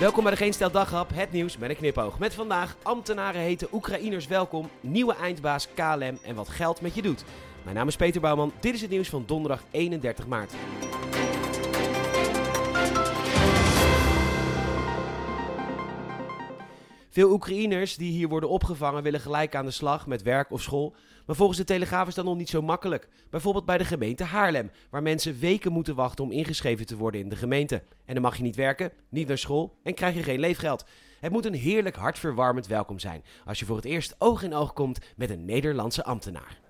Welkom bij de Geen Stel Daghap, het nieuws met een knipoog. Met vandaag ambtenaren heten Oekraïners welkom, nieuwe eindbaas KLM en wat geld met je doet. Mijn naam is Peter Bouwman, dit is het nieuws van donderdag 31 maart. Veel Oekraïners die hier worden opgevangen willen gelijk aan de slag met werk of school. Maar volgens de Telegraaf is dat nog niet zo makkelijk. Bijvoorbeeld bij de gemeente Haarlem, waar mensen weken moeten wachten om ingeschreven te worden in de gemeente. En dan mag je niet werken, niet naar school en krijg je geen leefgeld. Het moet een heerlijk hartverwarmend welkom zijn als je voor het eerst oog in oog komt met een Nederlandse ambtenaar.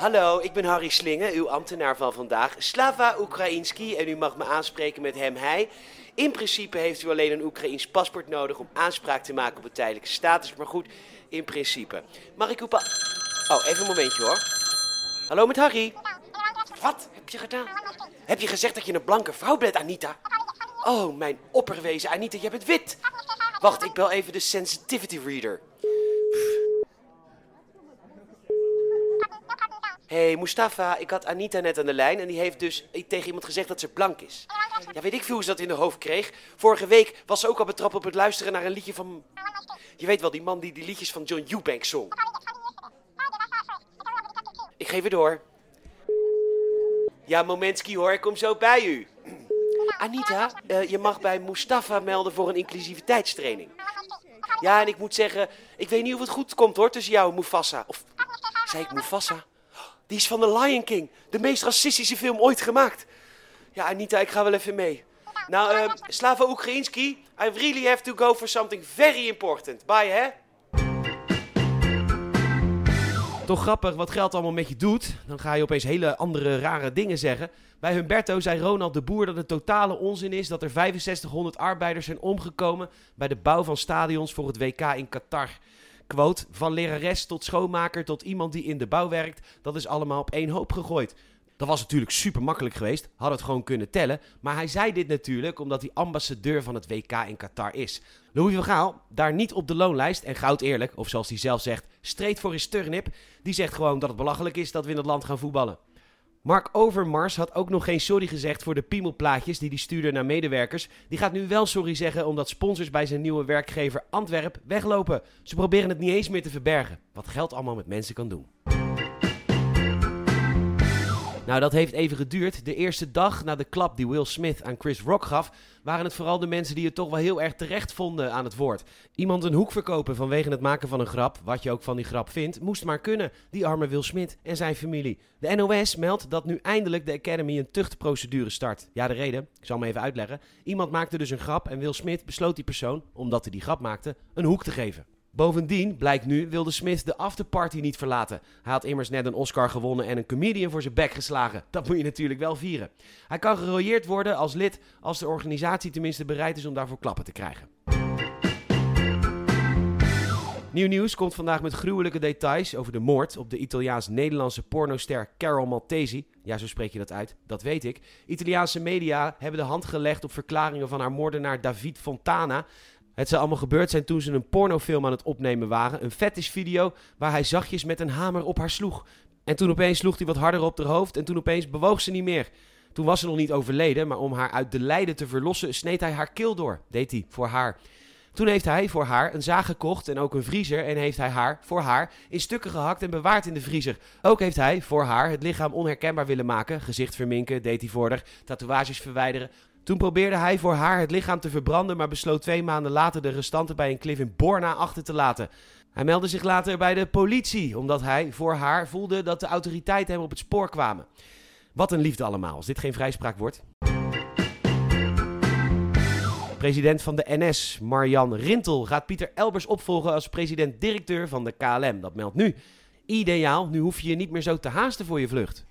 Hallo, ik ben Harry Slinge, uw ambtenaar van vandaag. Slava Oekraïnski en u mag me aanspreken met hem, hij. In principe heeft u alleen een Oekraïns paspoort nodig om aanspraak te maken op een tijdelijke status. Maar goed, in principe. Mag ik uw pa... Oh, even een momentje hoor. Hallo met Harry. Wat heb je gedaan? Heb je gezegd dat je een blanke vrouw bent, Anita? Oh, mijn opperwezen, Anita, je bent wit. Wacht, ik bel even de sensitivity reader. Hey, Mustafa, ik had Anita net aan de lijn en die heeft dus tegen iemand gezegd dat ze blank is. Ja, weet ik veel hoe ze dat in de hoofd kreeg. Vorige week was ze ook al betrapt op het luisteren naar een liedje van... Je weet wel, die man die die liedjes van John Eubanks zong. Ik geef het door. Ja, Momentski hoor, ik kom zo bij u. Anita, uh, je mag bij Mustafa melden voor een inclusiviteitstraining. Ja, en ik moet zeggen, ik weet niet of het goed komt hoor tussen jou en Mufasa. Of zei ik Mufasa? Die is van The Lion King. De meest racistische film ooit gemaakt. Ja, Anita, ik ga wel even mee. Nou, uh, Slava Oekraïnski, I really have to go for something very important. Bye, hè? Toch grappig wat geld allemaal met je doet. Dan ga je opeens hele andere rare dingen zeggen. Bij Humberto zei Ronald de Boer dat het totale onzin is dat er 6500 arbeiders zijn omgekomen bij de bouw van stadions voor het WK in Qatar. Quote, van lerares tot schoonmaker tot iemand die in de bouw werkt, dat is allemaal op één hoop gegooid. Dat was natuurlijk super makkelijk geweest, had het gewoon kunnen tellen. Maar hij zei dit natuurlijk omdat hij ambassadeur van het WK in Qatar is. Louis van Gaal, daar niet op de loonlijst en goud eerlijk, of zoals hij zelf zegt, streed voor his turnip, die zegt gewoon dat het belachelijk is dat we in het land gaan voetballen. Mark Overmars had ook nog geen sorry gezegd voor de piemelplaatjes die hij stuurde naar medewerkers. Die gaat nu wel sorry zeggen omdat sponsors bij zijn nieuwe werkgever Antwerp weglopen. Ze proberen het niet eens meer te verbergen. Wat geld allemaal met mensen kan doen. Nou, dat heeft even geduurd. De eerste dag na de klap die Will Smith aan Chris Rock gaf, waren het vooral de mensen die het toch wel heel erg terecht vonden aan het woord. Iemand een hoek verkopen vanwege het maken van een grap, wat je ook van die grap vindt, moest maar kunnen. Die arme Will Smith en zijn familie. De NOS meldt dat nu eindelijk de Academy een tuchtprocedure start. Ja, de reden, ik zal hem even uitleggen. Iemand maakte dus een grap en Will Smith besloot die persoon, omdat hij die grap maakte, een hoek te geven. Bovendien, blijkt nu, wilde Smith de afterparty niet verlaten. Hij had immers net een Oscar gewonnen en een comedian voor zijn bek geslagen. Dat moet je natuurlijk wel vieren. Hij kan gerooieerd worden als lid als de organisatie tenminste bereid is om daarvoor klappen te krijgen. Nieuw nieuws komt vandaag met gruwelijke details over de moord op de Italiaans-Nederlandse pornoster Carol Maltesi. Ja, zo spreek je dat uit, dat weet ik. Italiaanse media hebben de hand gelegd op verklaringen van haar moordenaar David Fontana. Het zou allemaal gebeurd zijn toen ze een pornofilm aan het opnemen waren. Een fetishvideo waar hij zachtjes met een hamer op haar sloeg. En toen opeens sloeg hij wat harder op haar hoofd en toen opeens bewoog ze niet meer. Toen was ze nog niet overleden, maar om haar uit de lijden te verlossen sneed hij haar keel door. Deed hij voor haar. Toen heeft hij voor haar een zaag gekocht en ook een vriezer en heeft hij haar voor haar in stukken gehakt en bewaard in de vriezer. Ook heeft hij voor haar het lichaam onherkenbaar willen maken, gezicht verminken, deed hij voor haar, tatoeages verwijderen, toen probeerde hij voor haar het lichaam te verbranden, maar besloot twee maanden later de restanten bij een klif in Borna achter te laten. Hij meldde zich later bij de politie, omdat hij voor haar voelde dat de autoriteiten hem op het spoor kwamen. Wat een liefde allemaal, als dit geen vrijspraak wordt. President van de NS, Marjan Rintel, gaat Pieter Elbers opvolgen als president-directeur van de KLM. Dat meldt nu. Ideaal, nu hoef je je niet meer zo te haasten voor je vlucht.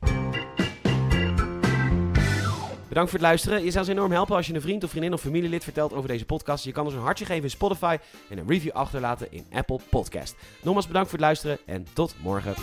Bedankt voor het luisteren. Je zou ons enorm helpen als je een vriend of vriendin of familielid vertelt over deze podcast. Je kan ons een hartje geven in Spotify en een review achterlaten in Apple Podcast. Nogmaals bedankt voor het luisteren en tot morgen.